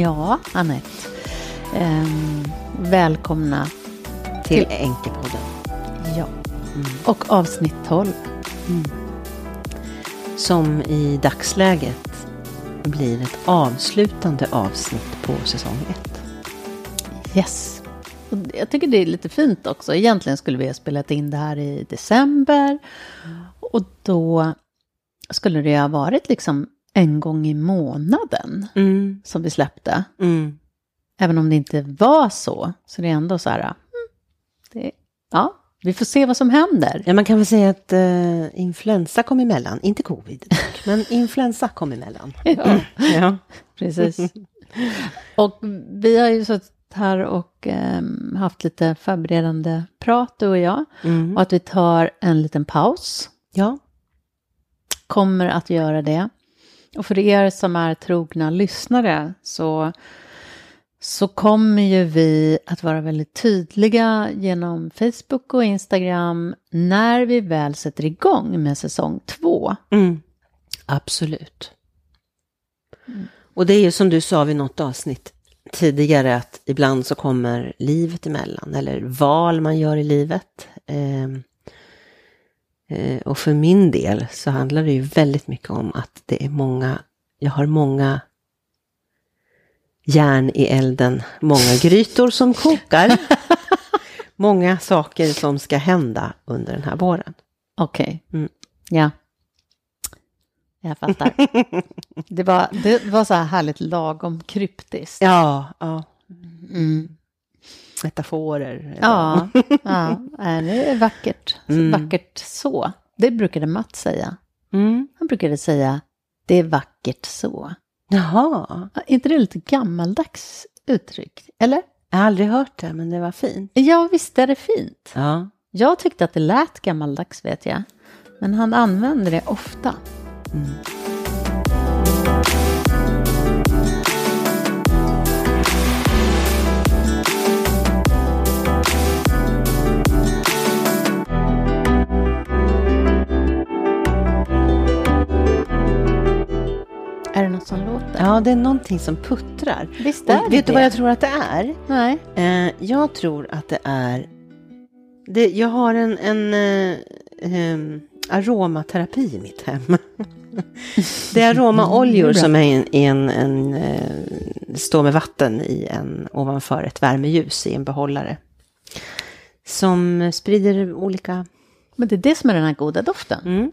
Ja, Anette. Ehm, välkomna Till Enkepodden. ja. och avsnitt 12. Som i dagsläget blir ett avslutande avsnitt på säsong ett. Yes. Och jag tycker det är lite fint också. Egentligen skulle vi ha spelat in det här i december. Och då skulle det ha varit liksom en gång i månaden Mm. som vi släppte. Mm. Även om det inte var så, så det är ändå så här, mm, det, ja, vi får se vad som händer. Ja, man kan väl säga att uh, influensa kom emellan. Inte covid, dock, men influensa kom emellan. Ja, Ja. precis. Och vi har ju suttit här och ehm, haft lite förberedande prat, du och jag. Mm. Och att vi tar en liten paus, ja. kommer att göra det. Och för er som är trogna lyssnare så, så kommer ju vi att vara väldigt tydliga genom Facebook och Instagram när vi väl sätter igång med säsong två. Mm. Absolut. Och det är ju som du sa vid något avsnitt tidigare att ibland så kommer livet emellan eller val man gör i livet. Eh, och för min del så handlar det ju väldigt mycket om att det är många, jag har många järn i elden, många grytor som kokar. många saker som ska hända under den här våren. Okej, Mm. ja. Jag fattar. det, var, det var så här härligt lagom kryptiskt. Ja, ja. Mm. Metaforer. Ja, ja. Det är vackert. Mm. Vackert så. Det brukade Mats säga. Mm. Han brukade säga, det är vackert så. Jaha, Är inte det lite gammaldags uttryck? Eller? jag har aldrig hört det, men det var fint. Ja, visst är det fint. Ja. Jag tyckte att det lät gammaldags, vet jag. Men han använder det ofta. Är något som låter? ja, det är någonting som puttrar. Visst är Och det vet du vad jag tror att det är? Nej. Eh, jag tror att det är... Det, jag har en, en eh, ehm, aromaterapi i mitt hem. det är aromaoljor som är en, i en, en eh, står med vatten i en, ovanför ett värmeljus i en behållare. Som sprider olika... Men det är det som är den här goda doften. Mm.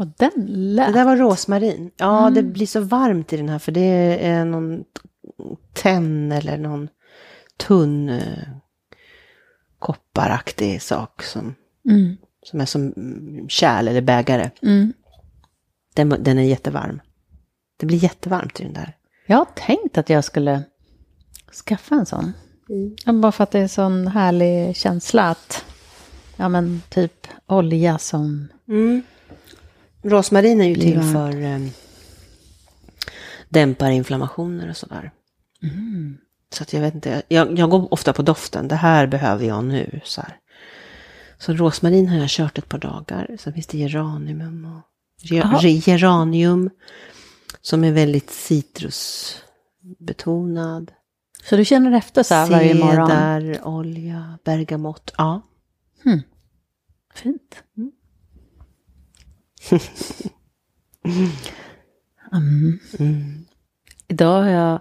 Och den lät... Det där var rosmarin. Ja, Mm. det blir så varmt i den här för det är någon tenn eller någon tunn eh, kopparaktig sak som, Mm. som är som mm, kärl eller bägare. Mm. Den, den är jättevarm. Det blir jättevarmt i den där. Jag har tänkt att jag skulle skaffa en sån. Ja, Bara för att det är en sån härlig känsla att, ja men typ olja som, Mm. Rosmarin är ju till varmt. för eh, dämpar inflammationer och sådär. Mm. Så att jag vet inte, jag, jag går ofta på doften. Det här behöver jag nu. Så, här. så rosmarin har jag kört ett par dagar. Sen finns det geranium och Jaha. ge- geranium. Som är väldigt citrusbetonad. så du känner efter så här varje morgon? Cedar, olja, bergamott. Ja. Fint. Mm. Mm. Idag har jag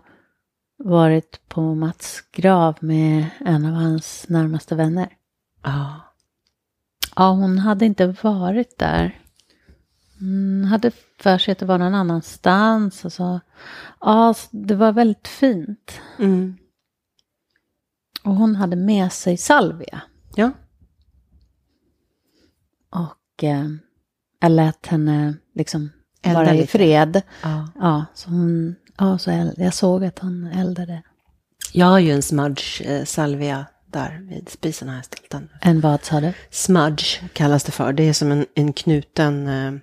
varit på Mats grav med en av hans närmaste vänner. Ja. Ja, hon hade inte varit där. Hon hade för sig att det var någon annanstans. Och så. Ja, det var väldigt fint. Mm. Och hon hade med sig salvia. Ja. Och eh, jag lät henne liksom Elda vara i fred. ja. Ja, så hon, ja, så eld, jag såg att hon eldade. Jag har ju en smudge eh, salvia där vid spisen har jag ställt den. En vad sa du? Smudge kallas det för. Det är som en, en knuten eh,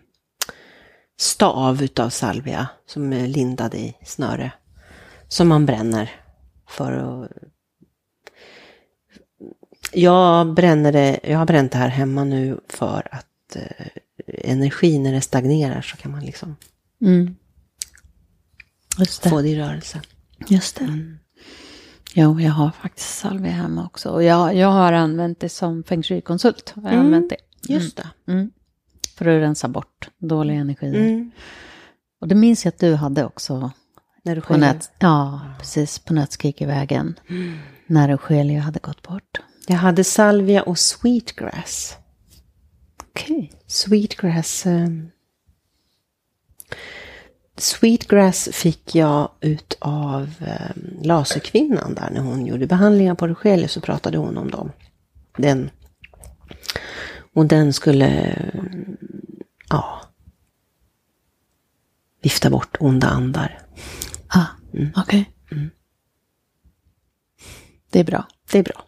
stav utav salvia som är lindad i snöre. Som man bränner för att... Jag bränner det, jag har bränt det här hemma nu för att eh, energi när det stagnerar så kan man liksom Mm. Det. få det i rörelse. Just det. Mm. Jo, jag har faktiskt salvia hemma också. Och jag, jag har använt det som feng shui-konsult. Jag Mm. använt det. Just det. Mm. För att rensa bort dåliga energier. Mm. Och det minns jag att du hade också När du på nät. Ja, precis. På Nötskrikervägen. Mm. När Rogelio hade gått bort. Jag hade salvia och sweetgrass. Okej. Sweetgrass. Eh, sweetgrass fick jag ut av eh, laserkvinnan där när hon gjorde behandlingar på Rogelio så pratade hon om dem. Den. Och den skulle, ja, vifta bort onda andar. Ah, okej. Mm. Det är bra. Det är bra.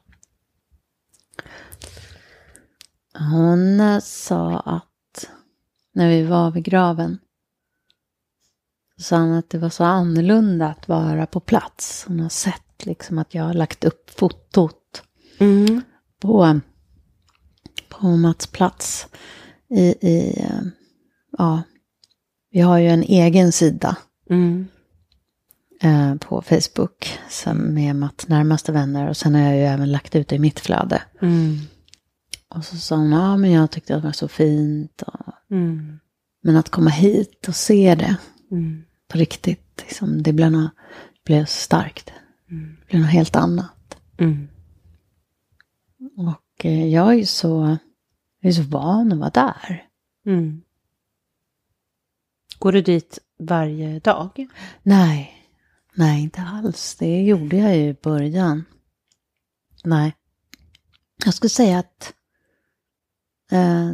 Hon sa att när vi var vid graven så sa han att det var så annorlunda att vara på plats. Hon har sett liksom att jag har lagt upp fotot Mm. på, på Mats plats. I, i, ja, vi har ju en egen sida Mm. eh, på Facebook som med Mats närmaste vänner och sen har jag ju även lagt ut det i mitt flöde. Mm. Och så sa hon, ja men jag tyckte att det var så fint. Och, Mm. men att komma hit och se det Mm. på riktigt, liksom, det blev, något, blev starkt. Mm. Det blev något helt annat. Mm. Och eh, jag är ju så, jag är så van att vara där. Mm. Går du dit varje dag? Nej, nej inte alls. Det gjorde jag ju i början. Nej. Jag skulle säga att eh,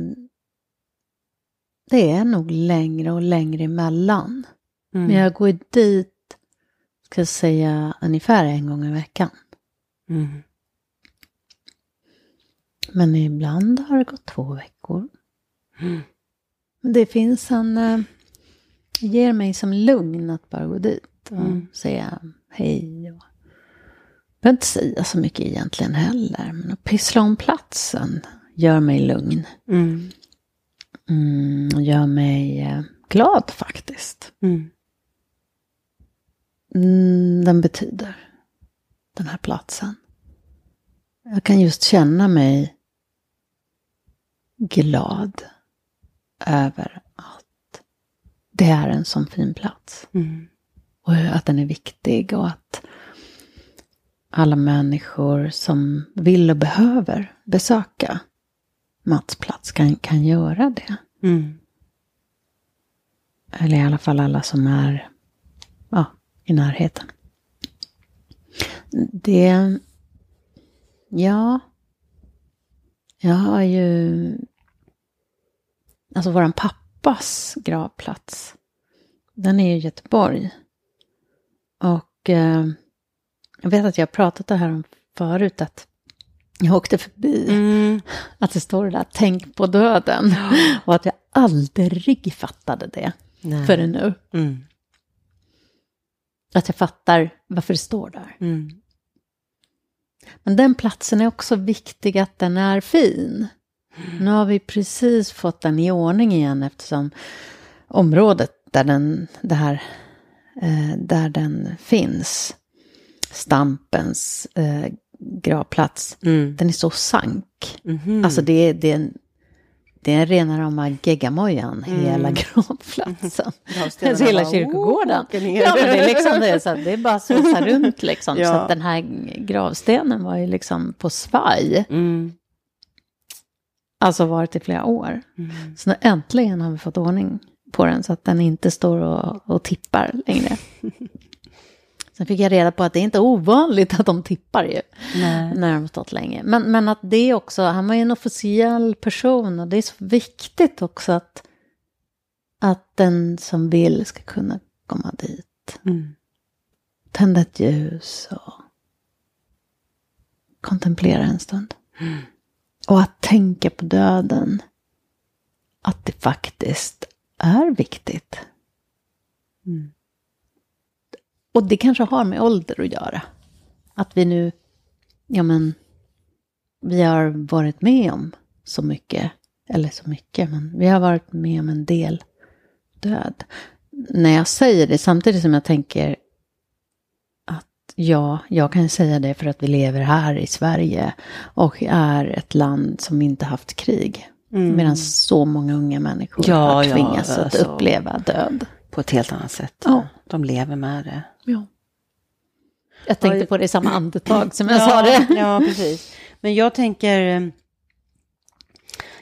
det är nog längre och längre emellan. Mm. Men jag går dit, ska jag säga, ungefär en gång i veckan. Mm. Men ibland har det gått två veckor. Mm. Det finns en... Eh, det ger mig som lugn att bara gå dit och Mm. säga hej. Och, jag behöver inte säga så mycket egentligen heller. Men att pyssla om platsen gör mig lugn. Mm. Mm, gör mig eh, glad faktiskt. Mm. Mm, den betyder, den här platsen. Jag kan just känna mig glad över att det är en sån fin plats. Mm. Och att den är viktig och att alla människor som vill och behöver besöka Mats plats kan, kan göra det. Mm. Eller i alla fall alla som är ja, i närheten. Det... Ja. Jag har ju... Alltså våran pappas gravplats. Den är i Göteborg. Och eh, jag vet att jag har pratat det här om förut. Att jag åkte förbi. Mm. Att det står där, tänk på döden. Och att jag aldrig fattade det Nej. förrän nu. Mm. Att jag fattar varför det står där. Mm. Men den platsen är också viktig att den är fin. Nu har vi precis fått den i ordning igen eftersom området där den, det här, eh, där den finns, Stampens eh, gravplats, Mm. den är så sank. Mhm. Alltså det, är- det är en, det är rena rama geggamojan, hela gravplatsen. Gravstenarna Alltså hela bara, kyrkogården. Ja, men det är liksom det. Så att det är bara så här runt liksom. Ja. Så att den här gravstenen var ju liksom på svaj. Mm. Alltså varit i flera år. Mm. Så nu äntligen har vi fått ordning på den så att den inte står och, och tippar längre. Sen fick jag reda på att det är inte ovanligt att de tippar ju. Nej. När de stått länge. Men, men att det också, han var ju en officiell person och det är så viktigt också att, att den som vill ska kunna komma dit. Mm. Tända ett ljus och kontemplera en stund. Och att tänka på döden. Att det faktiskt är viktigt. Mm. Och det kanske har med ålder att göra. Att vi nu, ja men, vi har varit med om så mycket, eller så mycket, men vi har varit med om en del död. när jag säger det, samtidigt som jag tänker att ja, jag kan säga det för att vi lever här i Sverige och är ett land som inte haft krig. Mm. Medan så många unga människor Ja, har ja, tvingats att alltså. uppleva död. På ett helt annat sätt. Ja. De lever med det. Ja. Jag tänkte på det i samma andetag som jag sa det. Ja, precis. Men jag tänker, eh,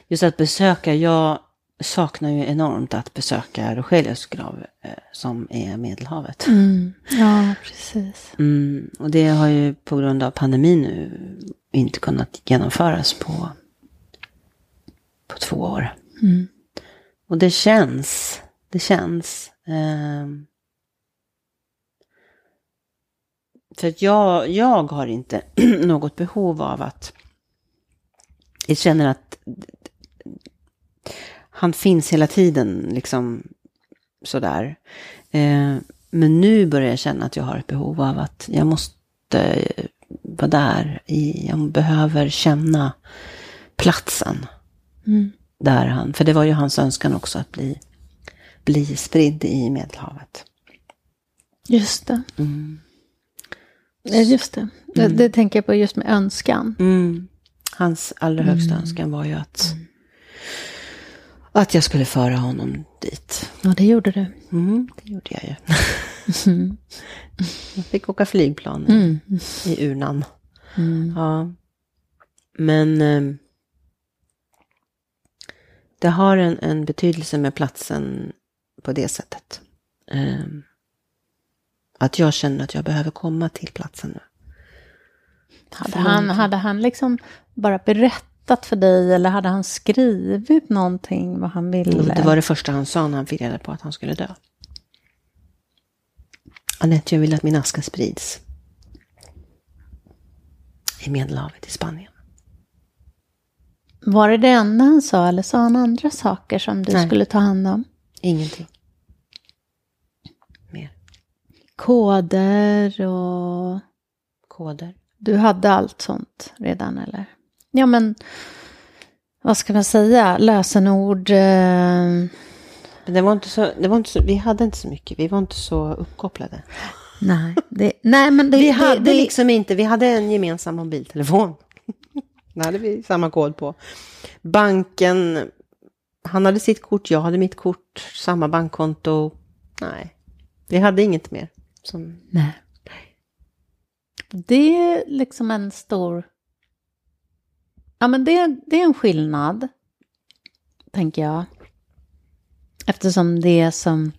just att besöka, jag saknar ju enormt att besöka Rogelius grav eh, som är Medelhavet. Mm. Ja, precis. Mm, och det har ju på grund av pandemin nu inte kunnat genomföras på, på två år. Mm. Och det känns, det känns. ehm, för att jag, jag har inte något behov av att, jag känner att han finns hela tiden liksom sådär. Eh, men nu börjar jag känna att jag har ett behov av att jag måste vara där. I, jag behöver känna platsen Mm. där han, för det var ju hans önskan också att bli, bli spridd i Medelhavet. Just det. Mm. Just det. det. Det tänker jag på just med önskan. Mm. Hans allra högsta önskan var ju att, att jag skulle föra honom dit. Ja, det gjorde du. Mm, det gjorde jag ju. Mm. Jag fick åka flygplan i, Mm. i urnan. Mm. Ja. Men eh, det har en, en betydelse med platsen på det sättet. Eh, att jag känner att jag behöver komma till platsen nu. Hade, han, hade han liksom bara berättat för dig eller hade han skrivit någonting vad han ville? Det var det första han sa när han fick reda på att han skulle dö. Anette, jag vill att min aska sprids. I Medelhavet i Spanien. Var det det enda han sa eller sa han andra saker som du Nej. skulle ta hand om? Ingenting. Mer. Koder och... Koder. Du hade allt sånt redan eller? Ja men, vad ska man säga, lösenord. Eh, det var inte så, det var inte så, vi hade inte så mycket, vi var inte så uppkopplade. nej, det, nej men det... Vi hade det, liksom inte, vi hade en gemensam mobiltelefon. Det hade vi samma kod på. Banken, han hade sitt kort, jag hade mitt kort, samma bankkonto. Nej, vi hade inget mer. Som, Nej. Det är liksom en stor... Ja, men det, det är en skillnad, tänker jag. Eftersom det som...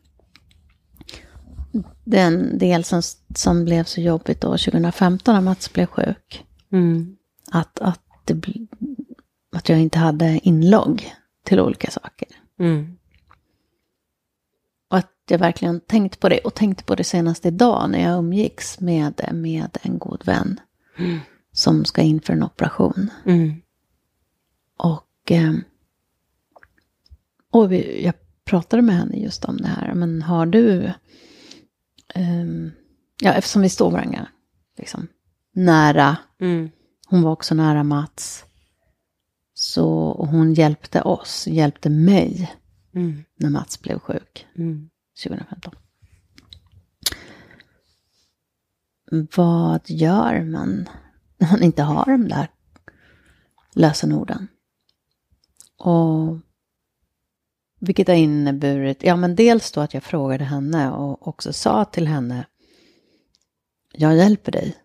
Den del som, som blev så jobbigt då 2015 när Mats blev sjuk. mm, Att, att, det, att jag inte hade inlogg till olika saker. mm, jag verkligen tänkt på det. Och tänkte på det senast idag när jag umgicks med, med en god vän. Mm. Som ska in för en operation. mm, Och, eh, och vi, jag pratade med henne just om det här. Men har du... ehm, ja, eftersom vi står varandra liksom, nära. mm, Hon var också nära Mats. Så och hon hjälpte oss, hjälpte mig mm, när Mats blev sjuk. 2015. Vad gör man när man inte har de där lösenorden? Och vilket har inneburit, ja men dels då att jag frågade henne och också sa till henne, jag hjälper dig.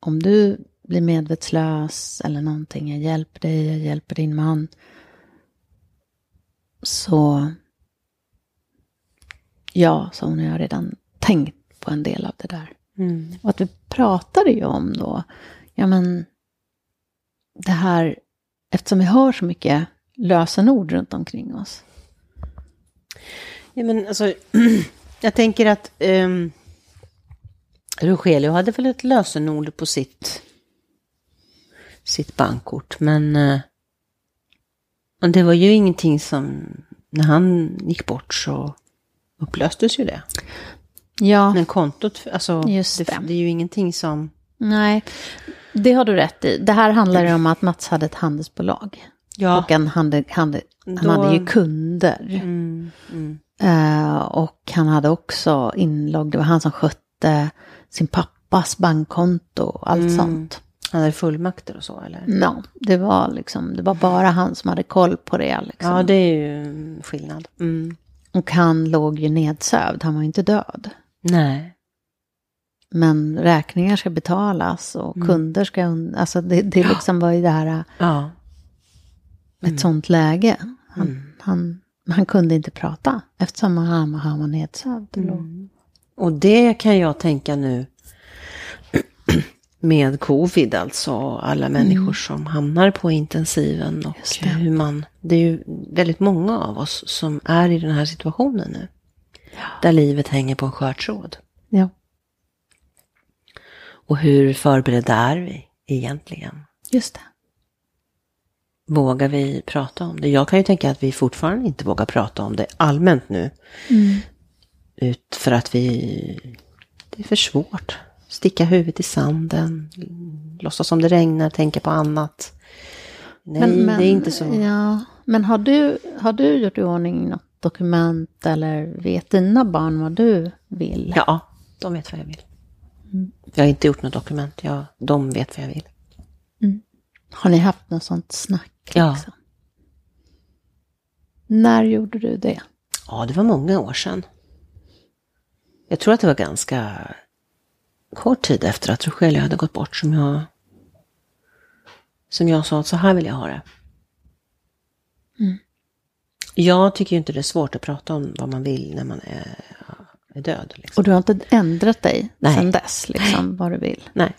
Om du blir medvetslös eller någonting, jag hjälper dig, jag hjälper din man. Så Ja, sa hon, jag har redan tänkt på en del av det där. Mm. Och att vi pratade ju om då, ja men det här, eftersom vi har så mycket lösenord runt omkring oss. Ja, men alltså, jag tänker att um, Rogelio hade väl ett lösenord på sitt, sitt bankkort, men och det var ju ingenting som, när han gick bort så upplöstes ju det. Ja, Men kontot, alltså, Just det, det. det är ju ingenting som, nej, det har du rätt i. Det här handlar ju om att Mats hade ett handelsbolag. ja, Och en handel, handel, han Då- hade ju kunder. mm, mm, Eh, och han hade också inlogg, det var han som skötte sin pappas bankkonto och allt Mm. sånt. Han hade fullmakter och så eller? Ja, det var liksom, det var bara han som hade koll på det. Liksom. Ja, det är ju skillnad. Mm. Och han låg ju nedsövd, han var inte död. Nej. Men räkningar ska betalas och Mm. kunder ska... Alltså det, det liksom var ju det här, Ja. ett sånt läge. Han, Mm. han, han kunde inte prata eftersom han, han var nedsövd. Mm. Och det kan jag tänka nu med covid, alltså alla människor som hamnar på intensiven och hur man, det är ju väldigt många av oss som är i den här situationen nu. Där livet hänger på en skör tråd. Ja, Och hur förberedda är vi egentligen? just det. Vågar vi prata om det? Jag kan ju tänka att vi fortfarande inte vågar prata om det allmänt nu. Ut för att vi... Det är för svårt. Sticka huvudet i sanden, låtsas som det regnar, tänka på annat. Nej, det är inte så. Ja, men har du, har du gjort i ordning något dokument eller vet dina barn vad du vill? Ja, de vet vad jag vill. Jag har inte gjort något dokument, jag, de vet vad jag vill. Har ni haft något sånt snack? Ja. liksom? När gjorde du det? Ja, det var många år sedan. Jag tror att det var ganska kort tid efter att Rogelio hade gått bort som jag, som jag sa att så här vill jag ha det. Jag tycker ju inte det är svårt att prata om vad man vill när man är, är död. Liksom. Och du har inte ändrat dig Nej. sedan dess, liksom, vad du vill? Nej.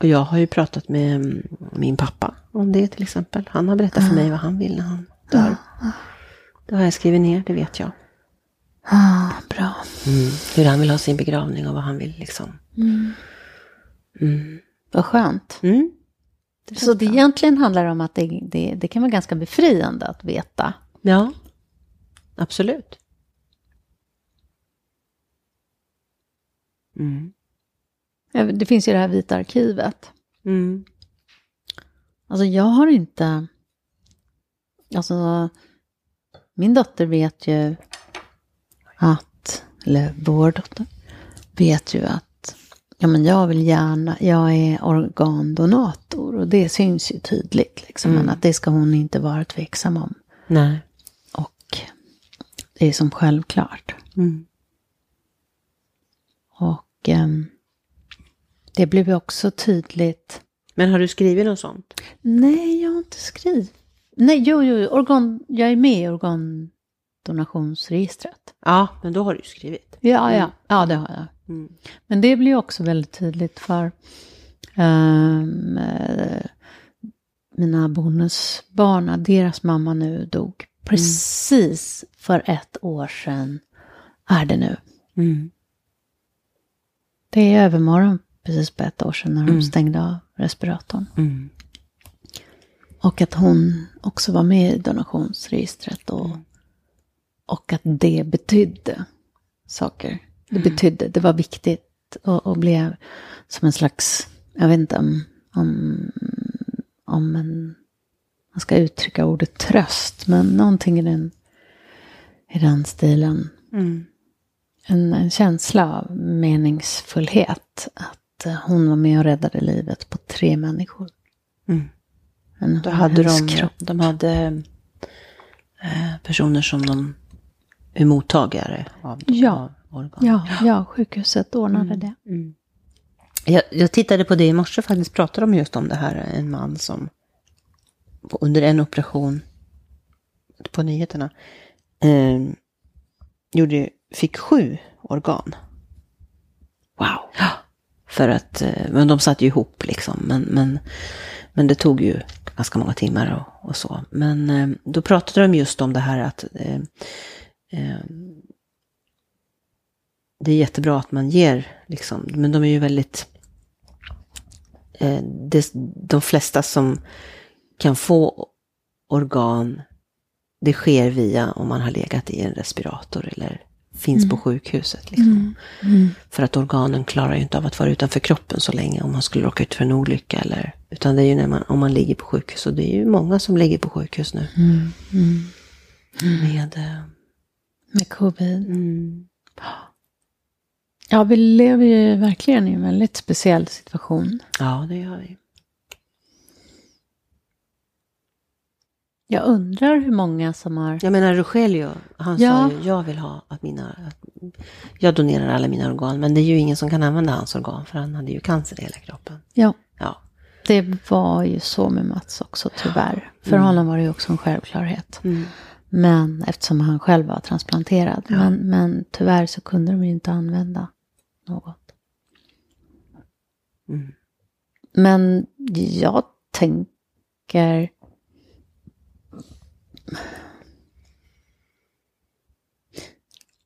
Och jag har ju pratat med mm, min pappa om det till exempel. Han har berättat för mig vad han vill när han dör. Det har jag skrivit ner, det vet jag. Ah, bra. Mm. Hur han vill ha sin begravning och vad han vill liksom. Mm. Vad skönt. Mm. Så det egentligen handlar om att det, det, det kan vara ganska befriande att veta. Ja, absolut. Mm. Det finns ju det här vita arkivet. Mm. Alltså jag har inte... Alltså min dotter vet ju att, eller vår dotter, vet ju att ja, men jag vill gärna, jag är organdonator och det syns ju tydligt. Liksom, Men att det ska hon inte vara tveksam om. Nej. Och det är som självklart. Mm. Och ehm, det blev ju också tydligt. Men har du skrivit något sånt? Nej, jag har inte skrivit. Nej, jo, jo, organ, jag är med i organdonationsregistret. Ja, men då har du ju skrivit. Ja, ja, ja, det har jag. Mm. Men det blir också väldigt tydligt för eh, mina bonusbarn, deras mamma nu dog precis för ett år sedan är det nu. Mm. Det är övermorgon precis på ett år sedan när de stängde av respiratorn. Mm. Och att hon också var med i donationsregistret och, och att det betydde saker. Det betydde, det var viktigt och, och blev som en slags, jag vet inte om, om, om en, man ska uttrycka ordet tröst, men någonting i den, i den stilen. Mm. En, en känsla av meningsfullhet. Att eh, hon var med och räddade livet på tre människor. Mm. En Då hade de, kropp. de hade eh, personer som de mottagare av, Ja. av organ. Ja, ja, sjukhuset ordnade det. Jag, jag tittade på det i morse faktiskt, pratade de just om det här, en man som under en operation på nyheterna eh, gjorde, fick sju organ. Wow! För att, eh, men de satt ju ihop liksom, men, men, men det tog ju ganska många timmar och, och så. Men eh, då pratade de just om det här att eh, det är jättebra att man ger, liksom, men de är ju väldigt... Eh, det, de flesta som kan få organ, det sker via om man har legat i en respirator eller finns på sjukhuset. Liksom. För att organen klarar ju inte av att vara utanför kroppen så länge om man skulle råka ut för en olycka. Eller, utan det är ju när man, om man ligger på sjukhus och det är ju många som ligger på sjukhus nu. med... eh, Med covid. Mm. Ja, vi lever ju verkligen i en väldigt speciell situation. Ja, det gör vi. Jag undrar hur många som har... Jag menar Rogelio, han Ja. sa ju jag vill ha att mina... Att jag donerar alla mina organ, men det är ju ingen som kan använda hans organ för han hade ju cancer i hela kroppen. Ja, Ja. det var ju så med Mats också tyvärr. För Mm. honom var det ju också en självklarhet. Mm. Men eftersom han själv var transplanterad. Ja. Men, men tyvärr så kunde de ju inte använda något. Mm. Men jag tänker...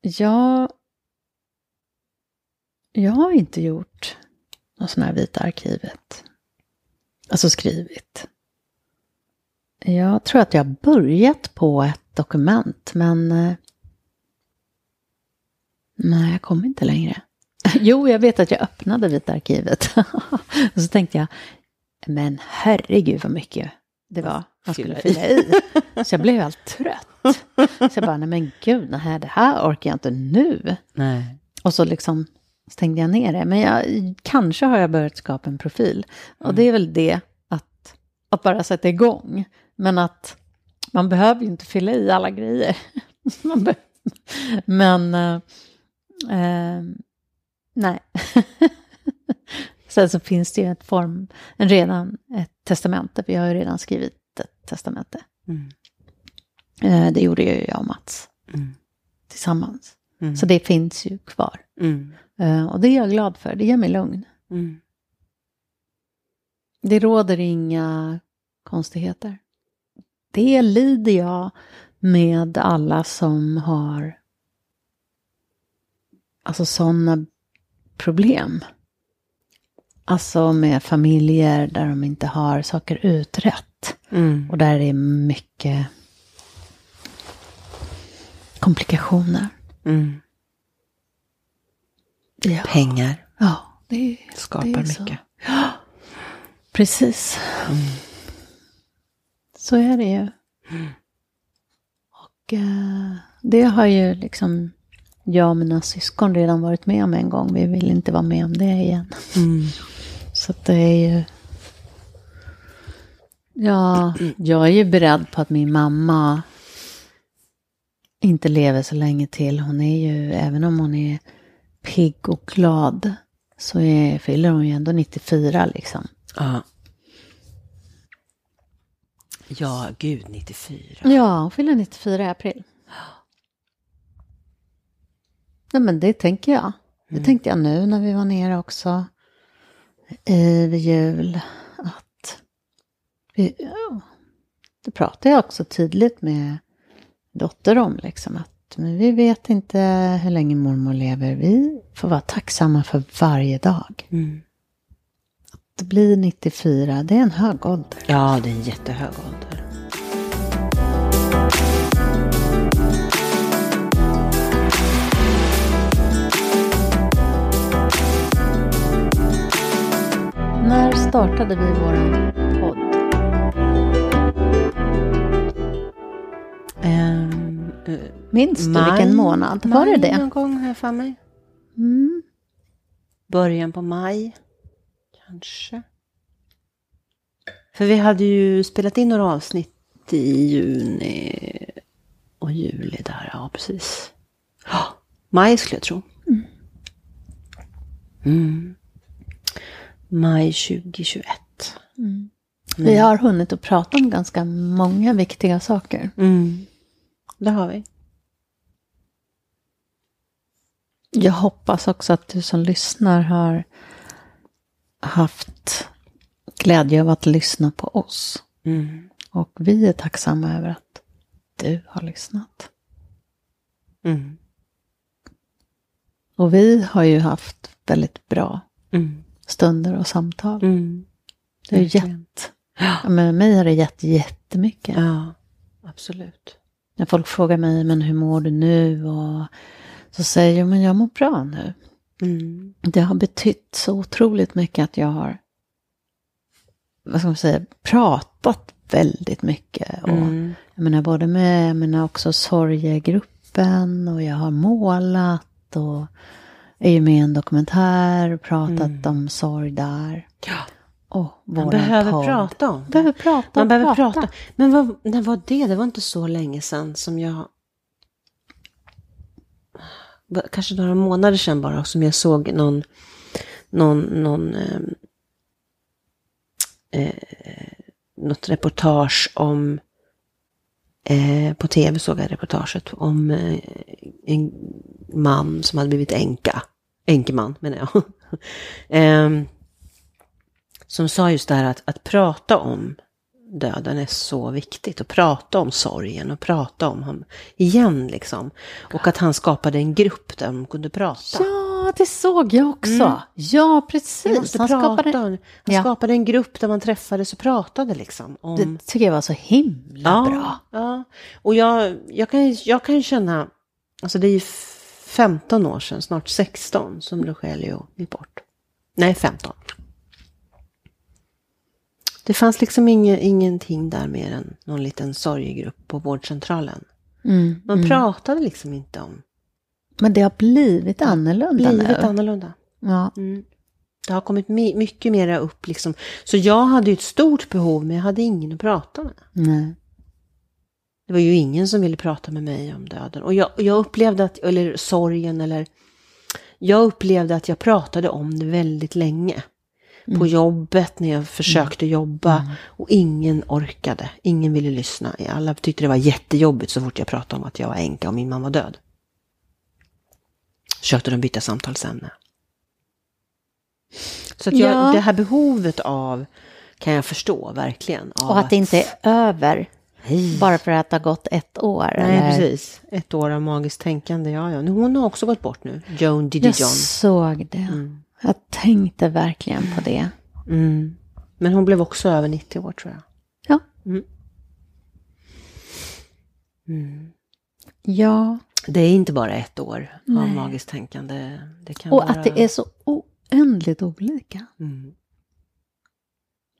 Jag, jag har inte gjort något sån här Vita arkivet. Alltså skrivit. Jag tror att jag börjat på ett dokument, men... eh, Nej, jag kom inte längre. Jo, jag vet att jag öppnade Vita arkivet. och så tänkte jag, men herregud vad mycket det var man skulle Fylla i. Så jag blev helt trött. Så jag bara, nej men gud, nej, det här orkar jag inte nu. Nej. Och så liksom stängde jag ner det. Men jag, kanske har jag börjat skapa en profil. Och det är väl det, att, att bara sätta igång. Men att man behöver ju inte fylla i alla grejer. Men, eh, eh, nej. Sen så finns det ju ett form, en redan ett testamente. Vi har ju redan skrivit ett testamente. Mm. Eh, det gjorde ju jag och Mats Mm. tillsammans. Mm. Så det finns ju kvar. Mm. Eh, och det är jag glad för, det ger mig lugn. Mm. Det råder inga konstigheter. Det lider jag med alla som har alltså sådana problem. Alltså med familjer där de inte har saker utrett. Mm. Och där det är mycket komplikationer. Mm. Ja, Pengar ja det skapar det är så. mycket. Precis. Så är det ju. Och eh, det har ju liksom jag och mina syskon redan varit med om en gång. Vi vill inte vara med om det igen. Mm. Så det är ju... Ja, jag är ju beredd på att min mamma inte lever så länge till. Hon är ju, även om hon är pigg och glad, så är, fyller hon ju ändå 94 liksom. Ja. Ja, gud, 94. Ja, hon fyller 94 i april. Nej, men det tänker jag. Det tänkte jag nu när vi var nere också i vid jul. Att vi, ja, det pratade jag också tydligt med dotter om. Liksom, att men vi vet inte hur länge mormor lever. Vi får vara tacksamma för varje dag. Mm. Det blir 94, det är en hög ålder. Ja, det är en jättehög ålder. När startade vi vår podd? Um, Minns du vilken månad? Var det det? någon gång har jag för mig. Mm. Början på maj. Kanske. För vi hade ju spelat in några avsnitt i juni och juli där. Ja, precis. Ja, maj skulle jag tro. Mm. Maj 2021. Vi har hunnit att prata om ganska många viktiga saker. Mm. Det har vi. Jag hoppas också att du som lyssnar har haft glädje av att lyssna på oss. Mm. Och vi är tacksamma över att du har lyssnat. Mm. Och vi har ju haft väldigt bra Mm. stunder och samtal. Mm. Det har gett, ja, men mig har det gett jättemycket. Ja, absolut. När folk frågar mig, men hur mår du nu? Och så säger jag, men jag mår bra nu. Mm. Det har betytt så otroligt mycket att jag har vad ska man säga, pratat väldigt mycket. Och, Mm. Jag menar både med, jag menar också sorgegruppen och jag har målat och är ju med i en dokumentär och pratat om sorg där. Ja. Och Man behöver podd. prata om det. Behöver prata. Man behöver prata. prata. Men vad, när var det? Det var inte så länge sedan som jag... Kanske några månader sedan bara som jag såg någon... Någon... någon eh, eh, något reportage om... Eh, på tv såg jag reportaget om eh, en man som hade blivit änka. Enkeman menar jag. Ehm, som sa just det här att, att prata om döden är så viktigt. Och prata om sorgen och prata om honom igen liksom. Och att han skapade en grupp där de kunde prata. Ja, det såg jag också. Mm. Ja, precis. Han skapade, Han Ja. skapade en grupp där man träffades och pratade liksom. Om... det tycker jag var så himla ja, bra. Ja, och jag, jag, kan, jag kan känna, alltså det är ju 15 år sedan, snart 16, som Rogelio gick bort. Nej, 15. Det fanns liksom inge, ingenting där mer än någon liten sorgegrupp på vårdcentralen. Mm, Man mm. pratade liksom inte om Men det har blivit annorlunda livet nu. annorlunda. Ja. Mm. Det har kommit my- mycket mera upp liksom. Så jag hade ju ett stort behov, men jag hade ingen att prata med. Nej. Det var ju ingen som ville prata med mig om döden. Och jag, jag upplevde att, eller sorgen, eller jag upplevde att jag pratade om det väldigt länge. På jobbet, när jag försökte jobba. Och ingen orkade, ingen ville lyssna. Alla tyckte det var jättejobbigt så fort jag pratade om att jag var änka och min mamma var död. Försökte de byta samtalsämne. Så att jag, Ja. det här behovet av, kan jag förstå verkligen. Och att det inte är över Nej. bara för att det har gått ett år. Nej, eller? precis. Ett år av magiskt tänkande, ja, ja. Hon har också gått bort nu. Joan Diddy Jag John. såg det. Jag tänkte verkligen på det. Mm. Men hon blev också över 90 år, tror jag. Ja. Mm. Ja. Det är inte bara ett år av Nej. magiskt tänkande. Det kan Och vara... att det är så oändligt olika. Mm.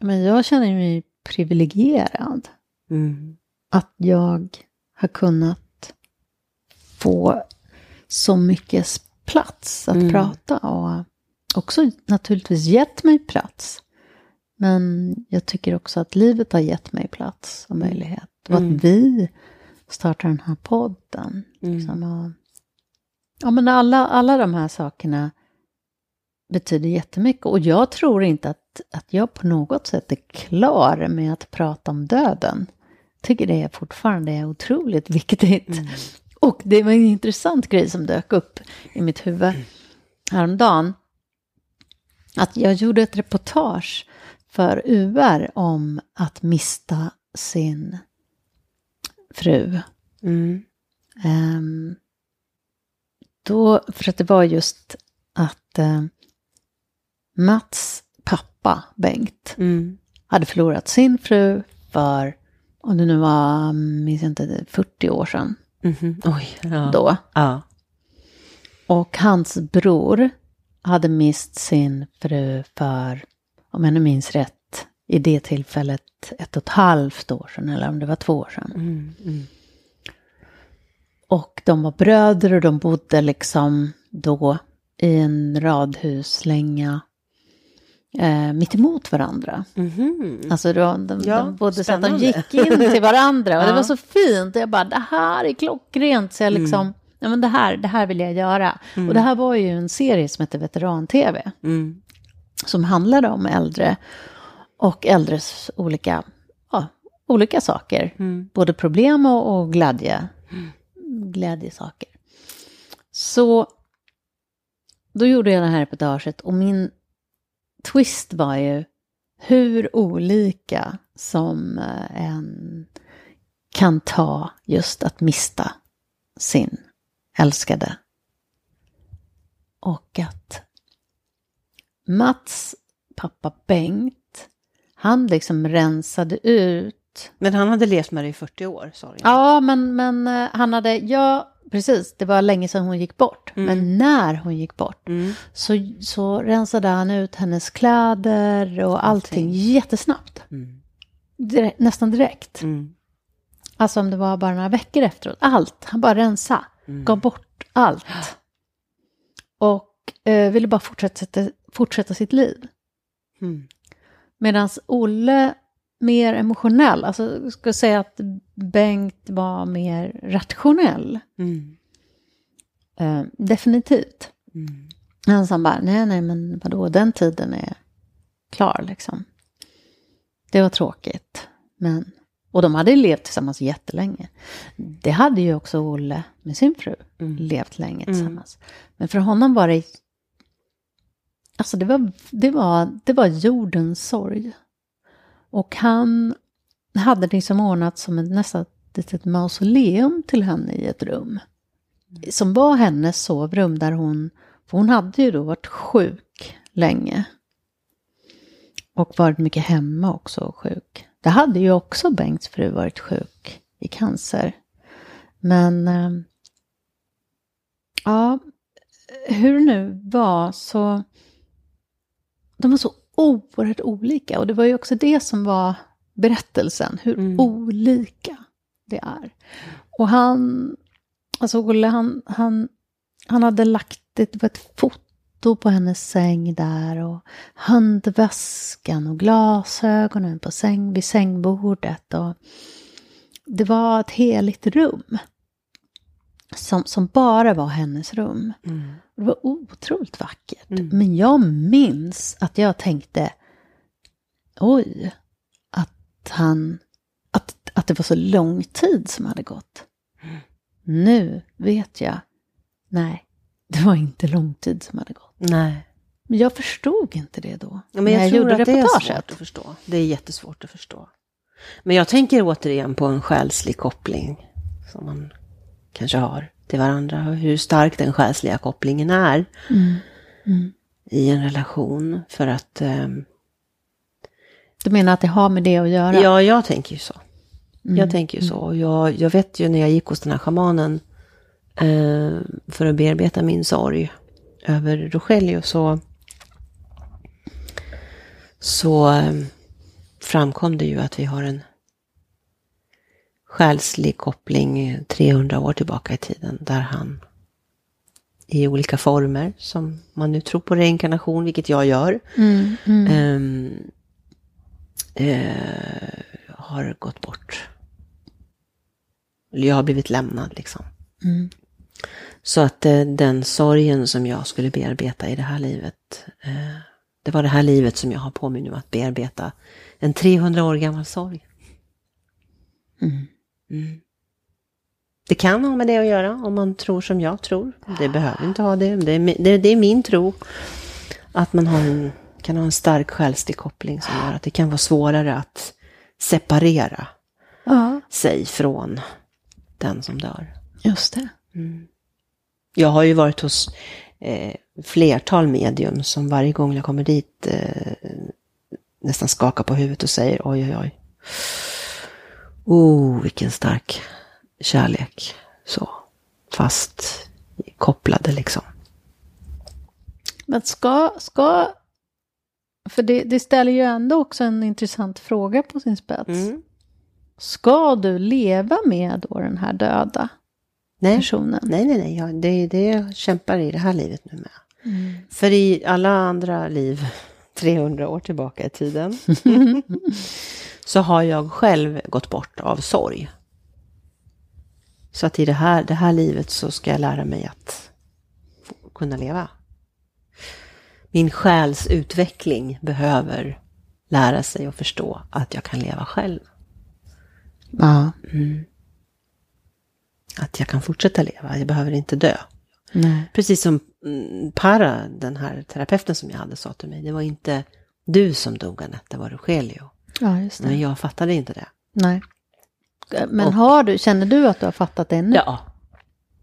Men jag känner mig privilegierad. Mm. Att jag har kunnat få så mycket plats att Mm. prata och också naturligtvis gett mig plats. Men jag tycker också att livet har gett mig plats och möjlighet. Och Mm. att vi startar den här podden. Mm. Liksom, och, ja, men alla, alla de här sakerna betyder jättemycket. Och jag tror inte att, att jag på något sätt är klar med att prata om döden. Jag tycker det är fortfarande är otroligt viktigt. Och det var en intressant grej som dök upp i mitt huvud häromdagen. Att jag gjorde ett reportage för UR om att mista sin fru. Mm. Ehm, då, för att det var just att eh, Mats pappa, Bengt, Mm. hade förlorat sin fru för, om det nu var, minns jag inte, 40 år sedan Mhm. Oj, ja. då. Ja. Och hans bror hade mist sin fru för, om jag nu minns rätt, i det tillfället ett och ett halvt år sedan, eller om det var två år sedan. Mm. Mm. Och de var bröder och de bodde liksom då i en radhuslänga eh, mitt emot varandra. Mhm. Alltså de, de, Ja, de bodde så att de spännande. gick in till varandra och det Ja. var så fint. Jag bara, det här är klockrent. Så jag liksom, ja men det här, det här vill jag göra. Och det här var ju en serie som hette Veteran-TV. Mm. Som handlade om äldre och äldres olika, ja, olika saker. Mm. Både problem och, och glädje, glädjesaker. Så då gjorde jag det här reportaget och min twist var ju hur olika som eh, en kan ta just att mista sin älskade. Och att Mats pappa Bengt, han liksom rensade ut Men han hade levt med det i 40 år, sa du. Ja, men, men eh, han hade, ja, precis, det var länge sedan hon gick bort. Men när hon gick bort Mm. så, så rensade han ut hennes kläder och allting jättesnabbt. Mm. direkt, nästan direkt. Mm. Alltså om det var bara några veckor efteråt. Allt. Han bara rensa. Mm. Gav bort allt. Och eh, ville bara fortsätta, fortsätta sitt liv. Mm. Medan Olle mer emotionell. Alltså jag skulle säga att Bengt var mer rationell. Mm. Eh, definitivt. Mm. Han sa bara, nej, nej, men vadå, den tiden är klar liksom. Det var tråkigt. Men, och de hade levt tillsammans jättelänge. Det hade ju också Olle med sin fru Mm. levt länge Mm. tillsammans. Men för honom var det, alltså det var, det var, det var jordens sorg. Och han hade liksom ordnat som ett nästan ett litet mausoleum till henne i ett rum. Som var hennes sovrum där hon, för hon hade ju då varit sjuk länge. Och varit mycket hemma också och sjuk. Det hade ju också Bengts fru varit sjuk i cancer. Men eh, ja, hur det nu var så de var så oerhört olika. Och det var ju också det som var berättelsen, hur Mm. olika det är. Och han, alltså Olle, han, han, han hade lagt ett, det var ett foto på hennes säng där och handväskan och glasögonen på säng, vid sängbordet. Och det var ett heligt rum. Som, som bara var hennes rum. Mm. Det var otroligt vackert. Mm. Men jag minns att jag tänkte, oj, att han, att, att det var så lång tid som hade gått. Mm. Nu vet jag, nej, det var inte lång tid som hade gått. Nej. Men jag förstod inte det då. Ja, men jag, när tror gjorde att det är svårt att förstå. Det är jättesvårt att förstå. Men jag tänker återigen på en själslig koppling som man kanske har till varandra hur stark den själsliga kopplingen är Mm. Mm. i en relation. För att, ehm, Du menar att det har med det att göra? ja, jag tänker ju så. Mm. Jag tänker ju så. Och Jag, jag vet ju när jag gick hos den här schamanen eh, för att bearbeta min sorg över Rogelio så, så eh, framkom det ju att vi har en själslig koppling 300 år tillbaka i tiden där han i olika former, som man nu tror på reinkarnation, vilket jag gör, Mm. Mm. ehm, eh, har gått bort. Jag har blivit lämnad liksom. Mm. Så att eh, den sorgen som jag skulle bearbeta i det här livet, eh, det var det här livet som jag har på mig nu att bearbeta. En 300 år gammal sorg. Mm. Mm. Det kan ha med det att göra om man tror som jag tror. Det behöver inte ha det. Det är, det, det är min tro. Att man en, kan ha en stark själslig koppling som gör att det kan vara svårare att separera Ja, sig från den som dör. just det. Jag har ju varit hos eh, flertal medium som varje gång jag kommer dit eh, nästan skakar på huvudet och säger oj, oj, oj. Oh, vilken stark kärlek. Så, fast kopplade liksom. Men ska, ska för det, det ställer ju ändå också en intressant fråga på sin spets. Mm. Ska du leva med då den här döda Nej, personen? nej, nej, nej. Ja, det är det jag kämpar i det här livet nu med. Mm. För i alla andra liv, 300 år tillbaka i tiden, så har jag själv gått bort av sorg. Så att i det här, det här livet så ska jag lära mig att kunna leva. Min själs utveckling behöver lära sig och förstå att jag kan leva själv. Ja, Att jag kan fortsätta leva, jag behöver inte dö. nej. Precis som mm, Para, den här terapeuten som jag hade, sa till mig. Det var inte du som dog Anette, det var Rogelio. Ja, just det. Men jag fattade inte det. Nej. Men Och- har du, känner du att du har fattat det nu? Ja,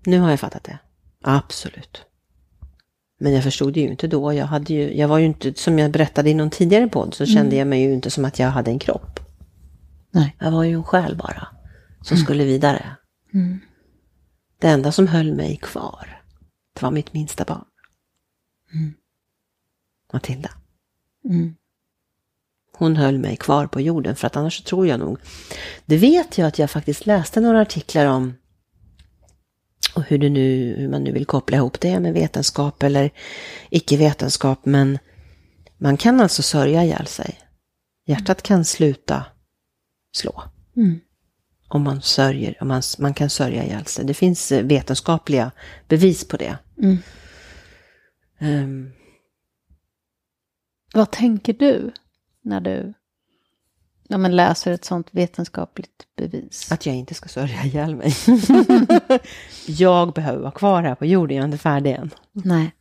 nu har jag fattat det. Absolut. Men jag förstod det ju inte då. Jag, hade ju, jag var ju inte, som jag berättade i någon tidigare podd, så kände jag mig ju inte som att jag hade en kropp. Nej. Jag var ju en själ bara, som skulle vidare. Mm. Det enda som höll mig kvar, det var mitt minsta barn. Mm. Matilda. Mm. hon höll mig kvar på jorden. För att annars tror jag nog, det vet jag att jag faktiskt läste några artiklar om och hur, det nu, hur man nu vill koppla ihop det med vetenskap eller icke-vetenskap. Men man kan alltså sörja ihjäl sig. Hjärtat kan sluta slå. Mm. Om man sörjer, om man, man kan sörja ihjäl sig. Det finns eh, vetenskapliga bevis på det. Mm. Ehm, Vad tänker du när du ja, men läser ett sånt vetenskapligt bevis? att jag inte ska sörja ihjäl mig. jag behöver vara kvar här på jorden, jag är inte färdig än. Nej.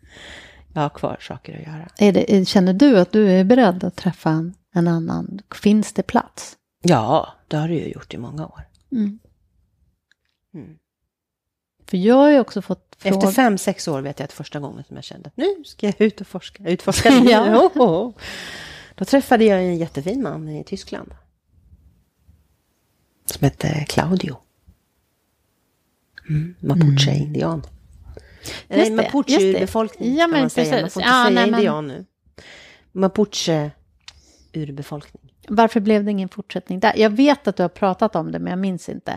Jag har kvar saker att göra. Är det, känner du att du är beredd att träffa en, en annan? Finns det plats? Ja, det har du ju gjort i många år. Mm. Mm. För jag har ju också fått fråga... Efter fem, sex år vet jag att första gången som jag kände att nu ska jag ut och forska, utforska. Ja. Oh, oh, oh. Då träffade jag en jättefin man i Tyskland. Som hette Claudio. Mm, Mapuche-indian. Nej, Just det, Mapuche just det. urbefolkning Ja, kan men man säga. Man får inte Ja, säga nej, men- indian nu. Mapuche urbefolkning. Varför blev det ingen fortsättning där? Jag vet att du har pratat om det, men jag minns inte.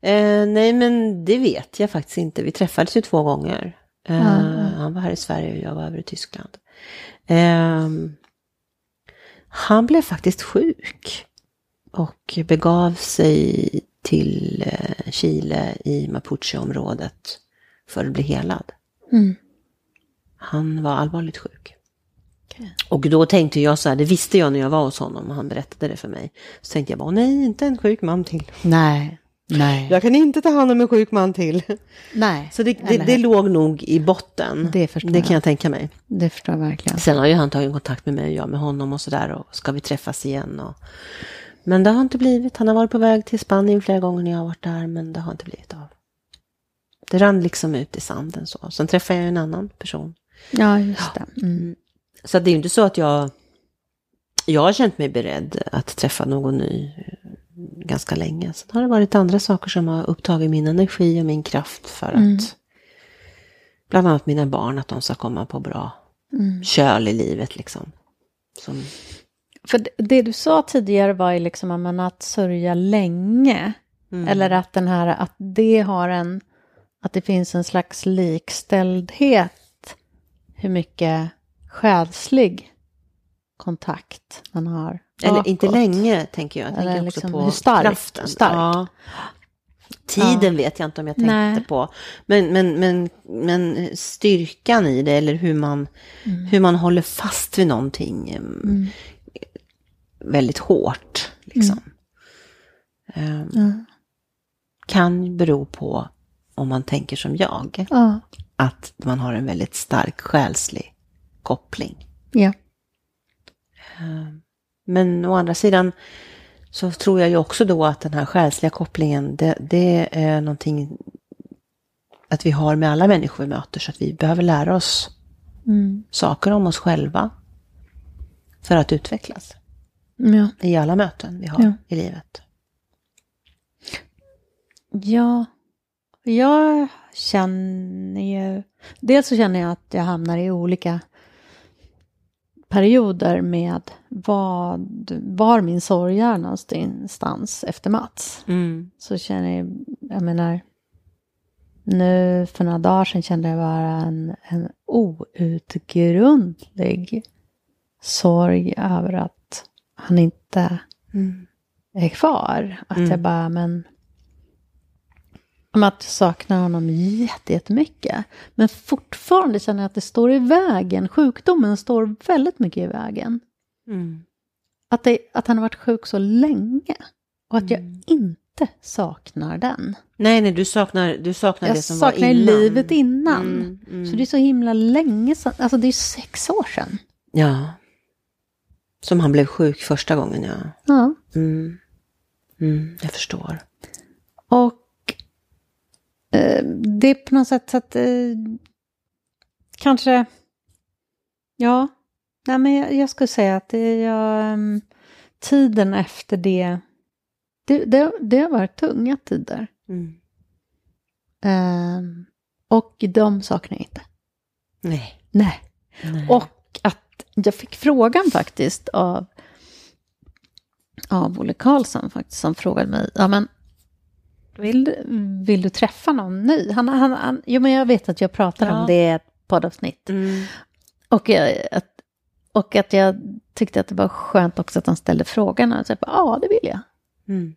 Eh, nej, men det vet jag faktiskt inte. Vi träffades ju två gånger. Eh, Mm. Han var här i Sverige och jag var över i Tyskland. Eh, han blev faktiskt sjuk och begav sig till eh, Chile i Mapuche-området för att bli helad. Mm. Han var allvarligt sjuk. Och då tänkte jag så här, det visste jag när jag var hos honom och han berättade det för mig. Så tänkte jag bara, nej, inte en sjuk man till. Nej, nej, Jag kan inte ta hand om en sjuk man till. nej. Så det, det, det låg nog i botten. Det det jag. kan jag tänka mig. Det förstår jag verkligen. Sen har ju han tagit kontakt med mig och jag med honom och sådär. Och ska vi träffas igen? Och... Men det har inte blivit. Han har varit på väg till Spanien flera gånger när jag har varit där. Men det har inte blivit av. Det rann liksom ut i sanden så. Sen träffade jag en annan person. Ja, just det. Mm. Så det är ju inte så att jag... Jag har känt mig beredd att träffa någon ny eh, ganska länge. Sen har det varit andra saker som har upptagit min energi och min kraft för att... Mm. Bland annat mina barn, att de ska komma på bra Mm. köl i livet liksom. Som, För det- du sa tidigare var ju liksom att sörja länge. Mm. Eller att den här, att det har en, att det finns en slags likställdhet. Hur mycket själslig kontakt man har. Eller inte bakåt. länge, tänker jag. Jag Eller tänker också liksom på hur stark- kraften. stark. Ja. Tiden vet jag inte om jag tänkte Nej. på. Men, men, men, men styrkan i det, eller hur man, Mm. hur man håller fast vid någonting em, väldigt hårt. Liksom. Em, Ja. Kan bero på, om man tänker som jag, Ja. att man har en väldigt stark själslig koppling. ja. Men å andra sidan så tror jag ju också då att den här själsliga kopplingen, det, det är någonting att vi har med alla människor vi möter, så att vi behöver lära oss Mm. saker om oss själva för att utvecklas Ja. i alla möten vi har Ja. i livet. Ja, jag känner ju... Dels så känner jag att jag hamnar i olika perioder med vad, var min sorg är någonstans efter Mats. Så känner jag, jag menar, nu för några dagar sedan kände jag bara en, en outgrundlig sorg över att han inte Mm. är kvar. Att Mm. jag bara, men... Om att jag saknar honom jätte- jättemycket. Men fortfarande känner jag att det står i vägen. Sjukdomen står väldigt mycket i vägen. Mm. Att, det, att han har varit sjuk så länge. Och att Mm. jag inte saknar den. Nej, nej, du saknar, du saknar Jag det som var saknar innan. livet innan. Mm, mm. Så det är så himla länge sedan. Alltså det är sex år sedan. Ja. Som han blev sjuk första gången, ja. Ja. Mm. Mm, jag förstår. Och det är på något sätt så att eh, kanske, ja, nej men jag, jag skulle säga att det jag, ehm, tiden efter det, det, det, det har varit tunga tider. Mm. Ehm, och de saknar jag inte. Nej. Nej. nej. Och att jag fick frågan faktiskt av av Olle Karlsson faktiskt som frågade mig, ja men vill, du- vill du träffa någon ny? Han, han, han, jo men jag vet att jag pratar Ja. om det i ett poddavsnitt. Mm. Och, jag, att, och att jag tyckte att det var skönt också att han ställde frågan. Och jag bara, ja, det vill jag. Mm.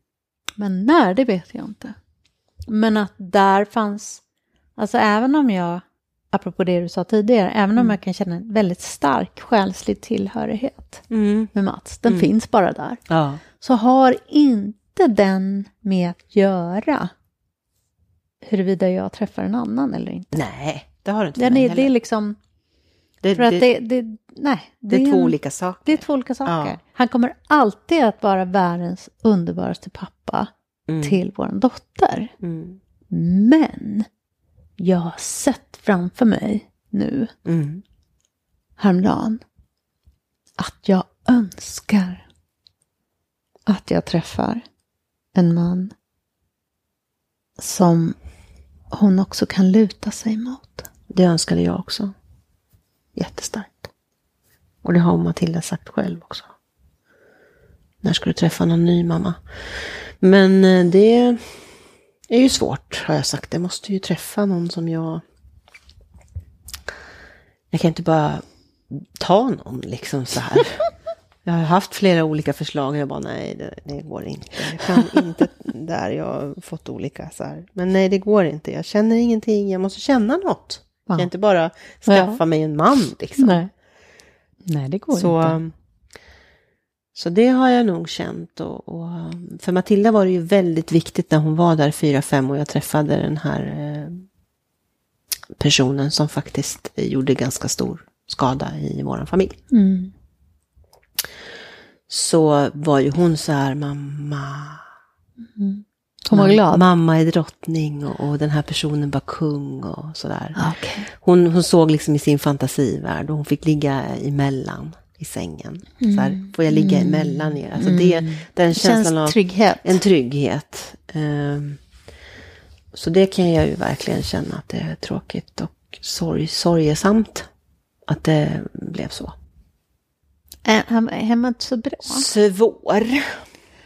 Men när, det vet jag inte. Men att där fanns, alltså även om jag, apropå det du sa tidigare, även om jag kan känna en väldigt stark själslig tillhörighet Mm. med Mats, den Mm. finns bara där, Ja. så har inte den med att göra huruvida jag träffar en annan eller inte. Nej, det har du inte. Den är, det är heller. liksom, det, för att det, det, det, nej. det är två en- olika saker. Det är två olika saker. Ja. Han kommer alltid att vara världens underbaraste pappa Mm. till vår dotter. Mm. Men jag har sett framför mig nu, Mm. häromdagen, att jag önskar att jag träffar en man som hon också kan luta sig mot. Det önskade jag också. Jättestarkt. Och det har Matilda sagt själv också. När ska du träffa någon ny mamma? Men eh, det är ju svårt har jag sagt. Jag måste ju träffa någon som jag... Jag kan inte bara ta någon liksom så här. Jag har haft flera olika förslag och jag bara nej, det, det går inte. Jag kan inte där, jag har fått olika så här. Men nej, det går inte. Jag känner ingenting, jag måste känna något. Jag Ja. kan inte bara skaffa Ja. mig en man liksom. Nej. Nej, det går Så, inte. um, så det har jag nog känt. Och, och, um, för Matilda var det ju väldigt viktigt när hon var där fyra, fem och jag träffade den här eh, personen som faktiskt gjorde ganska stor skada i vår familj. Mm. Så var ju hon så här, mamma. Hon var mam- glad. Mamma är drottning och, och den här personen var kung och sådär. Okej. Hon, hon såg liksom i sin fantasivärld och hon fick ligga emellan i sängen. Så här, får jag ligga emellan er? Alltså det, den känslan Känns av trygghet. en trygghet. Ehm, så det kan jag ju verkligen känna att det är tråkigt och sorg, sorgesamt att det blev så. Han han inte så bra? Svår.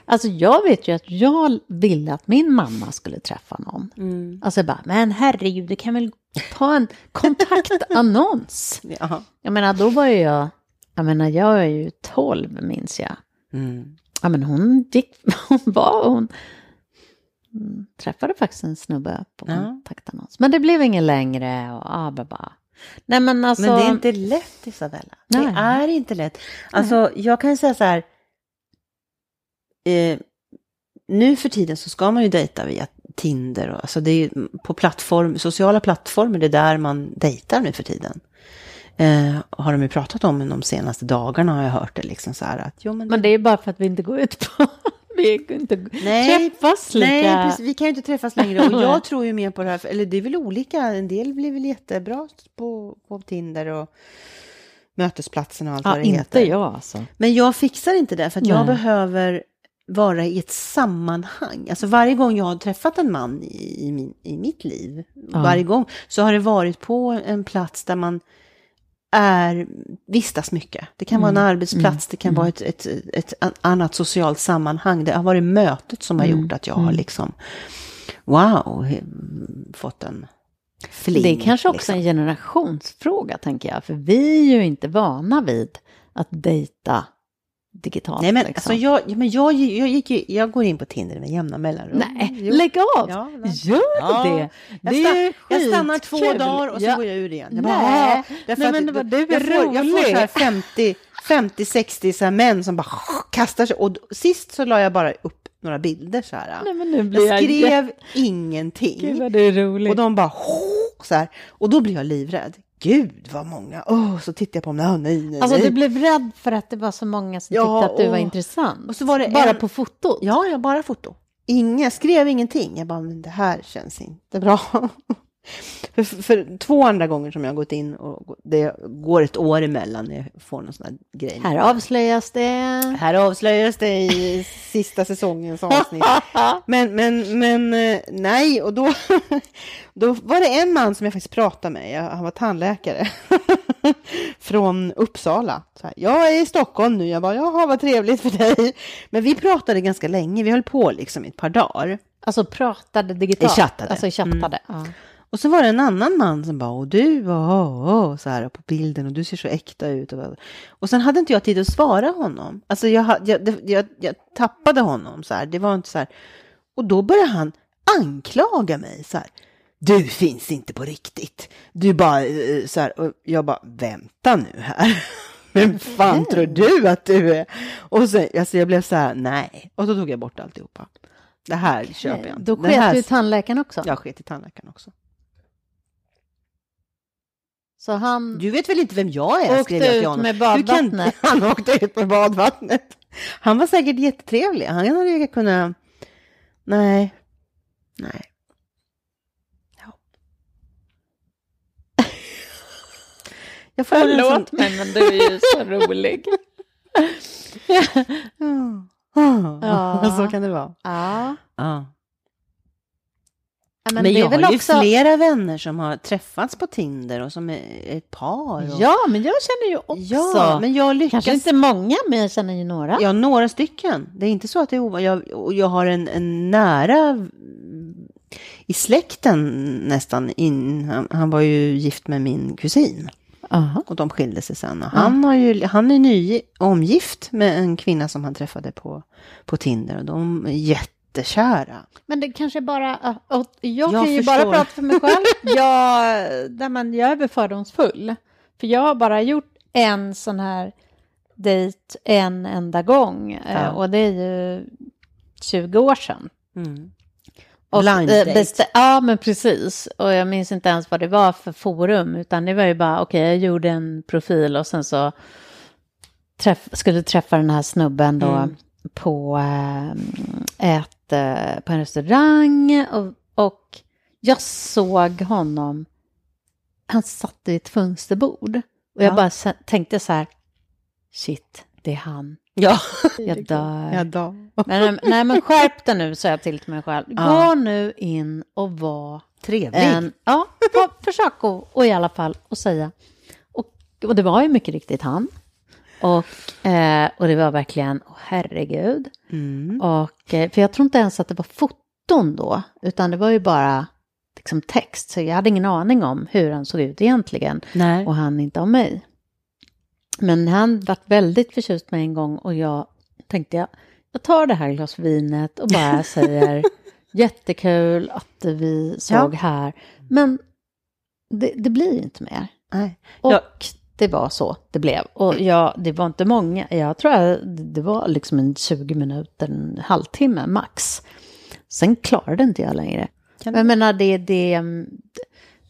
Alltså jag vet ju att jag ville att min mamma skulle träffa någon. Mm. Alltså jag bara, men herregud, du kan väl ta en kontaktannons. Ja. Jag menar, då var ju jag, jag menar, jag är ju 12 minns jag. Mm. Ja, men hon gick, hon var, hon träffade faktiskt en snubbe på Ja. kontaktannons. Men det blev ingen längre och ah, bara. Nej men alltså. Men det är inte lätt Isabella. Nej. Det är inte lätt. Alltså jag kan säga så här. Eh, nu för tiden så ska man ju dejta via Tinder och alltså det är på plattform, sociala plattformar, det är där man dejtar nu för tiden. Eh, har de ju pratat om de senaste dagarna har jag hört det liksom så här att jo men, Men det är bara för att vi inte går ut på, vi inte Nej, träffas lika. Nej, precis, vi kan ju inte träffas längre. Och jag tror ju mer på det här, eller det är väl olika, en del blir väl jättebra på, på Tinder och mötesplatserna och allt vad Ja, det inte heter. jag alltså. Men jag fixar inte det, för att jag behöver vara i ett sammanhang. Alltså varje gång jag har träffat en man i, i, min, i mitt liv, Ja. varje gång, så har det varit på en plats där man är, vistas mycket. Det kan vara en Mm. arbetsplats, det kan vara ett, ett, ett an- annat socialt sammanhang. Det har varit mötet som har Mm. gjort att jag har liksom, wow, fått en fling. Det är kanske också liksom. en generationsfråga tänker jag. För vi är ju inte vana vid att dejta digitalt. Nej men liksom. alltså jag, ja, men jag, jag, gick ju, jag går in på Tinder med jämna mellanrum. Nej, Jo. lägg av! Ja, men- Gör Ja. det! Jag, Det stann, jag stannar två skitkul. dagar och så Ja. går jag ur igen. Jag Nej. bara, Nej, att men det- vad du är jag får, jag får så här rolig. 50, 50 60 så här män som bara kastar sig. Och sist så la jag bara upp några bilder så här. Nej, men nu blir jag jag skrev Gud ingenting. vad det är roligt. Och de bara så här. Och då blir jag livrädd. Gud vad många. Åh, så tittar jag på dem. Nej, nej, nej. Alltså nej. du blev rädd för att det var så många som Ja, tyckte att du var och- intressant. och så var det Bara en- på fotot? Ja, jag bara foto. Inga, skrev ingenting. Jag bara, men det här känns inte bra. för, för två andra gånger som jag har gått in och det går ett år emellan när jag får någon sån här grej. Här avslöjas det. Här avslöjas det i sista säsongens avsnitt. Men, men, men eh, nej, och då, då var det en man som jag faktiskt pratade med. Han var tandläkare. från Uppsala. Här, jag är i Stockholm nu. Jag bara, jaha vad trevligt för dig. Men vi pratade ganska länge. Vi höll på liksom i ett par dagar. Alltså pratade digitalt? Chattade. Alltså chattade. Ja. Och så var det en annan man som bara, och du, åh, åh, så här på bilden och du ser så äkta ut. Och, och sen hade inte jag tid att svara honom. Alltså jag, jag, jag, jag tappade honom så här. Det var inte så här. Och då började han anklaga mig så här. Du finns inte på riktigt. Du bara eh, så här. Och jag bara, vänta nu här. Vem fan tror du att du är? Och sen, alltså jag blev så här, nej. Och då tog jag bort alltihopa. Det här köper jag inte. Då här- sket du i tandläkaren också? Jag sket i tandläkaren också. Så han... Du vet väl inte vem jag är? Åkte jag ut honom. med Du kan- badvattnet. Han åkte ut med badvattnet. Han var säkert jättetrevlig. Han hade ju kunnat... Nej. Nej. Ja. Jag får Förlåt sån- mig, men du är ju så rolig. Ja. Ja. Så kan det vara. Ja. Ja. Men, Men, det är jag väl har ju också... flera vänner som har träffats på Tinder och som är ett par. Och... Ja, men jag känner ju också. ja, men jag lyckas Kanske inte många, men jag känner ju några. Ja, några stycken. Det är inte så att det är ovanligt. Jag, jag har en, en nära i släkten nästan. In, han, han var ju gift med min kusin Aha. och de skilde sig sen. Och han, har ju, han är ny, omgift med en kvinna som han träffade på, på Tinder och de är jättekära. Men det kanske bara... och jag, Jag kan ju bara förstår. prata för mig själv. jag, där man, jag är väl fördomsfull. För jag har bara gjort en sån här dejt en enda gång. eh, Ja. Och det är ju 20 år sedan. Mm. Och, Blind eh, date. ja, men precis. Och jag minns inte ens vad det var för forum, utan det var ju bara, okej, jag gjorde en profil och sen så träff, skulle träffa den här snubben då Mm. På, äh, ett, eh, på en restaurang och, och jag såg honom, han satt vid ett fönsterbord och jag Ja. bara tänkte så här, shit, det är han. Ja. Jag dör. ja då. Men, nej, men skärp dig nu, sa jag till mig själv. Gå Ja. nu in och var Trevlig. en... Ja, för, försök att och i alla fall att säga. Och, och det var ju mycket riktigt han. Och, eh, och det var verkligen, åh herregud. Mm. Och, eh, för jag tror inte ens att det var foton då, utan det var ju bara liksom text. Så jag hade ingen aning om hur han såg ut egentligen. Nej. Och han inte om mig. Men han var väldigt förtjust med en gång och jag tänkte jag, jag tar det här glas vinet och bara säger jättekul att vi såg här. Men det, det blir inte mer. Nej. Och Ja. Det var så det blev. Och jag, det var inte många, jag tror att det var liksom en 20 minuter, en halvtimme max. Sen klarade inte jag längre. Kan jag menar, det, det,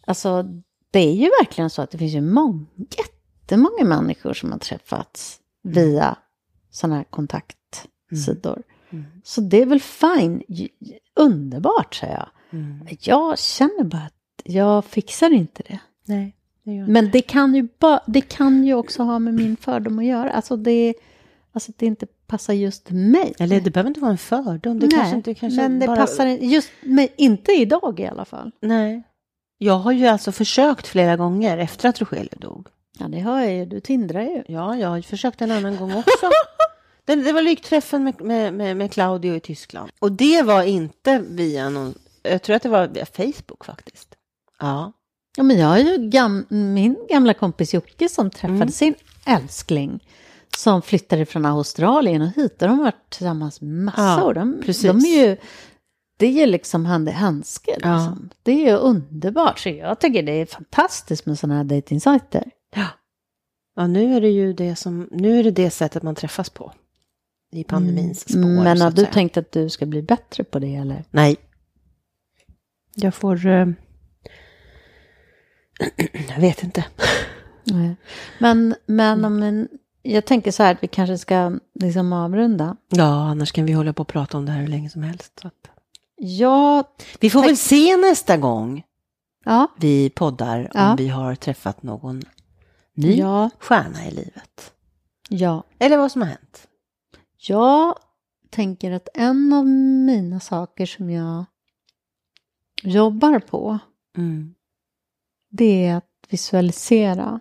alltså, det är ju verkligen så att det finns ju många, jättemånga människor som har träffats via sådana här kontaktsidor. Mm. Så det är väl fine, underbart säger jag. Mm. Jag känner bara att jag fixar inte det. Nej. Det. Men det kan ju, ba, det kan ju också ha med min fördom att göra. Alltså det, alltså det inte passar just mig. Eller det behöver inte vara en fördom. Det Nej, kanske inte kanske men det bara... passar just mig, inte idag i alla fall. Nej. Jag har ju alltså försökt flera gånger efter att Rogelio dog. Ja, det hör jag ju. Du tindrar ju. Ja, jag har försökt en annan gång också. Det, det var lykträffen med, med, med, med Claudio i Tyskland. Och det var inte via någon... Jag tror att det var via Facebook faktiskt. Ja. Ja, men jag har ju gam, min gamla kompis Jocke som träffade Mm. sin älskling som flyttade från Australien och hit. Och de har varit tillsammans massor. Ja, de, precis. de är ju, det är ju liksom hand i handske. Ja. Liksom. Det är ju underbart. Så jag tycker det är fantastiskt med sådana här dejtingsajter. ja. Ja, nu är det ju det som... Nu är det det sättet man träffas på. I pandemins spår. Mm. Men har du säga. tänkt att du ska bli bättre på det eller? Nej. Jag får... eh, jag vet inte. Nej. Men, men om en, jag tänker så här att vi kanske ska liksom avrunda. Ja, annars kan vi hålla på och prata om det här hur länge som helst. Jag, Vi får Tack. väl se nästa gång ja, vi poddar Ja. om vi har träffat någon ny ja, stjärna i livet. ja. Eller vad som har hänt. Jag tänker att en av mina saker som jag jobbar på, Mm. Det är att visualisera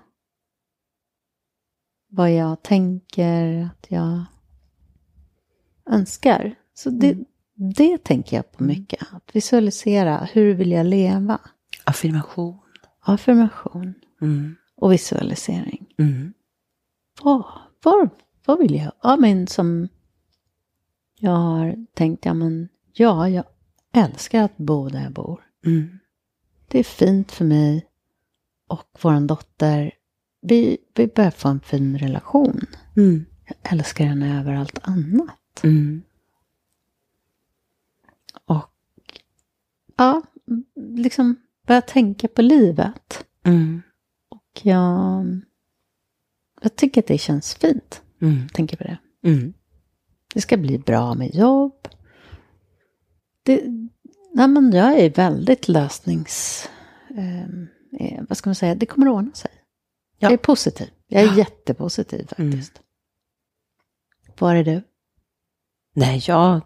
vad jag tänker att jag önskar. Så det, Mm. det tänker jag på mycket. Att visualisera, hur vill jag leva? Affirmation. Affirmation Mm. och visualisering. Mm. Vad, vad, vad vill jag? Ja, men som jag har tänkt, ja men ja, jag älskar att bo där jag bor. Mm. Det är fint för mig och vår dotter. Vi, vi börjar få en fin relation. Mm. Jag älskar henne över allt annat. Mm. Och ja, liksom börja tänka på livet. Mm. Och jag, jag tycker att det känns fint. Mm. Tänker på det. Mm. Det ska bli bra med jobb. Det, nej men jag är väldigt lösnings... ehm, Eh, vad ska man säga? Det kommer att ordna sig. Ja. Jag är positiv. Jag är Ja. jättepositiv faktiskt. Var är du? Nej, jag,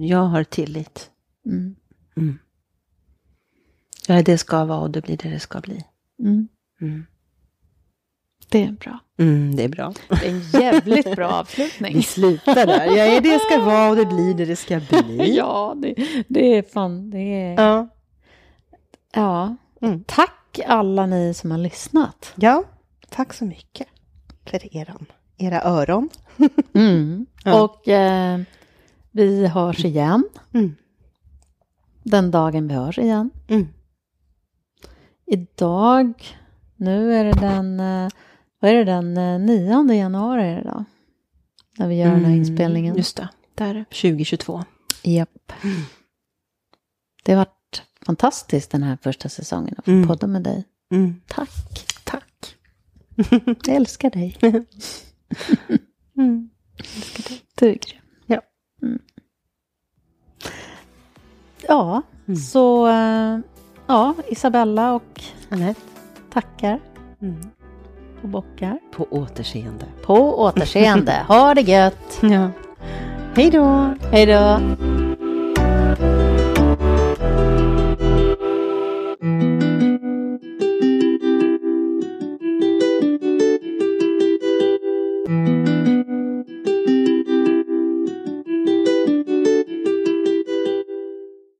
jag har tillit. Mm. Mm. Ja, det ska vara och det blir det det ska bli. Mm. Mm. Det är bra. Mm, det är bra. Det är en jävligt bra avslutning. Vi slutar där. Ja, det ska vara och det blir det det ska bli. ja, det, det är fan, det är... Ja. Ja. Mm. Tack alla ni som har lyssnat. ja, tack så mycket för eran, era öron. Mm. Ja. Och eh, vi hörs igen. Mm. Den dagen vi hörs igen. Mm. Idag, nu är det den, eh, vad är det, den eh, 9 januari är det då? När vi gör den här Mm, inspelningen. Just det, där 2022. Japp. Det varit fantastiskt den här första säsongen att få Mm. podda med dig. Mm. Tack. Tack. Jag älskar dig. Mm. Du är grym. Ja. Mm. Ja, Mm. så eh, ja, Isabella och Anette. tackar Mm. och bockar. På återseende. På återseende. Ha det gött. Ja. Hej då. Hej då.